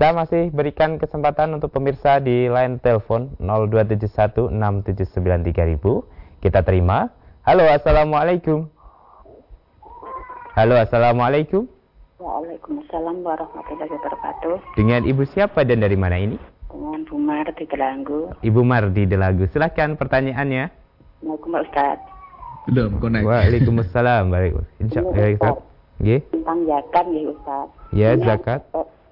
Kita masih berikan kesempatan untuk pemirsa di line telepon 02716793000. Kita terima. Halo, Assalamualaikum. Halo, Assalamualaikum. Waalaikumsalam warahmatullahi wabarakatuh. Dengan Ibu siapa dan dari mana ini? Dengan Bu Mar di Delanggu. Ibu Mardi Delagu. Silahkan pertanyaannya. Assalamualaikum Ustaz. Belum connect. Waalaikumsalam. Baik. Insya Allah. Tentang zakat ya Ustaz. Ya, zakat.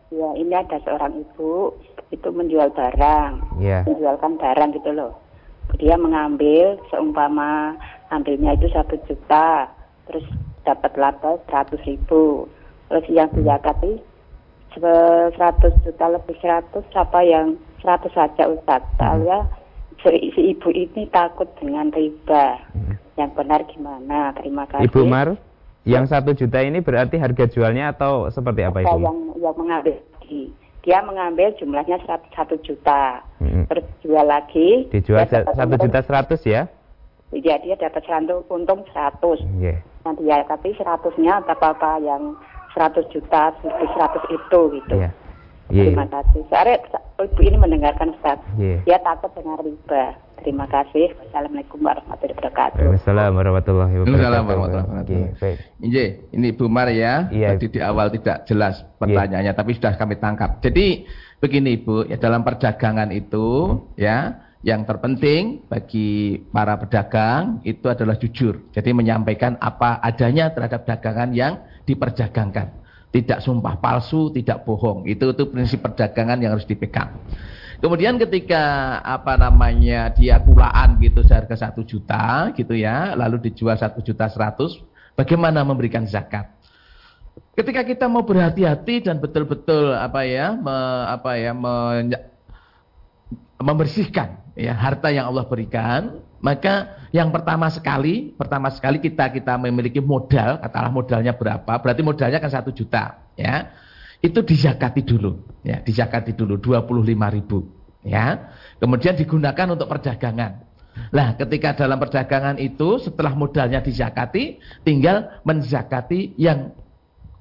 Ya, ini ada seorang ibu itu menjual barang. Ya. Menjualkan barang gitu loh. Dia mengambil seumpama ambilnya itu satu juta, terus dapat laba seratus ribu. Terus yang dizakati se- 100 juta lebih 100 apa yang 100 saja Ustaz. Soalnya si, si ibu ini takut dengan riba. Yang benar gimana? Terima kasih. Ibu Mar, yang satu juta ini berarti harga jualnya atau seperti apa Ibu? yang yang mengambil lagi. Dia mengambil jumlahnya 1 juta. Mm-mm. Terus jual lagi. Dijual satu juta seratus ya? Iya, dia dapat 100 untung 100. Iya. Nanti ya, tapi 100-nya apa-apa yang 100 juta, 100 itu gitu. Iya. Iya. Terima kasih. Soalnya ibu ini mendengarkan Ustaz. Iya. Dia takut dengan riba. Terima kasih. Wassalamualaikum warahmatullahi wabarakatuh. Waalaikumsalam warahmatullahi wabarakatuh. Waalaikumsalam warahmatullahi wabarakatuh. baik. Ini, ini Bu Mar ya. Iya. Tadi di awal tidak jelas pertanyaannya, tapi sudah kami tangkap. Jadi begini Ibu, ya dalam perdagangan itu ya yang terpenting bagi para pedagang itu adalah jujur. Jadi menyampaikan apa adanya terhadap dagangan yang diperdagangkan. Tidak sumpah palsu, tidak bohong. Itu itu prinsip perdagangan yang harus dipegang. Kemudian ketika apa namanya dia kulaan gitu seharga satu juta gitu ya, lalu dijual satu juta seratus, bagaimana memberikan zakat? Ketika kita mau berhati-hati dan betul-betul apa ya, me- apa ya, menye- membersihkan ya harta yang Allah berikan, maka yang pertama sekali, pertama sekali kita kita memiliki modal, katakanlah modalnya berapa, berarti modalnya kan satu juta, ya, itu dizakati dulu, ya, dizakati dulu 25 ribu, ya, kemudian digunakan untuk perdagangan. Lah, ketika dalam perdagangan itu setelah modalnya dizakati, tinggal menzakati yang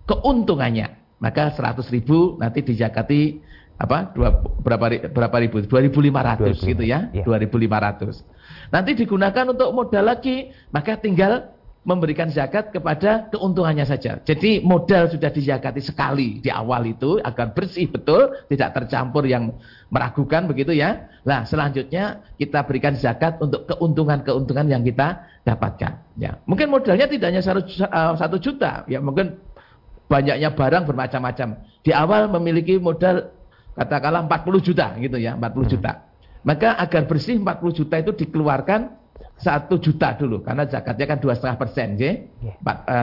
keuntungannya. Maka 100 ribu nanti dizakati apa? Dua, berapa berapa ribu? 2500 gitu ya. Iya. 2500 nanti digunakan untuk modal lagi maka tinggal memberikan zakat kepada keuntungannya saja. Jadi modal sudah dizakati sekali di awal itu agar bersih betul tidak tercampur yang meragukan begitu ya. Nah selanjutnya kita berikan zakat untuk keuntungan-keuntungan yang kita dapatkan. Ya. Mungkin modalnya tidak hanya satu eh, satu juta. Ya mungkin banyaknya barang bermacam-macam. Di awal memiliki modal katakanlah 40 juta gitu ya, 40 juta. Maka agar bersih 40 juta itu dikeluarkan satu juta dulu karena zakatnya kan dua setengah persen, Iya.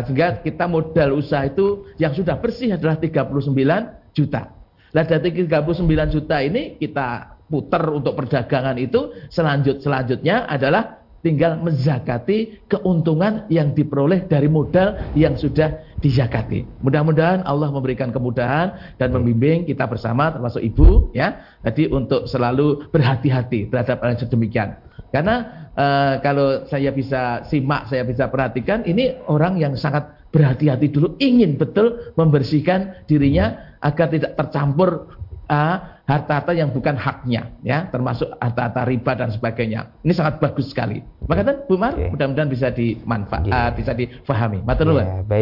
sehingga kita modal usaha itu yang sudah bersih adalah 39 juta. Nah dari 39 juta ini kita putar untuk perdagangan itu selanjut selanjutnya adalah tinggal menzakati keuntungan yang diperoleh dari modal yang sudah dizakati. Mudah-mudahan Allah memberikan kemudahan dan membimbing kita bersama termasuk ibu ya. Tadi untuk selalu berhati-hati terhadap hal yang sedemikian. Karena eh, kalau saya bisa simak, saya bisa perhatikan ini orang yang sangat berhati-hati dulu ingin betul membersihkan dirinya agar tidak tercampur harta-harta yang bukan haknya ya termasuk harta-harta riba dan sebagainya. Ini sangat bagus sekali. Maka kan Bu Mar mudah-mudahan bisa dimanfaat Iya. bisa difahami. Matur baik.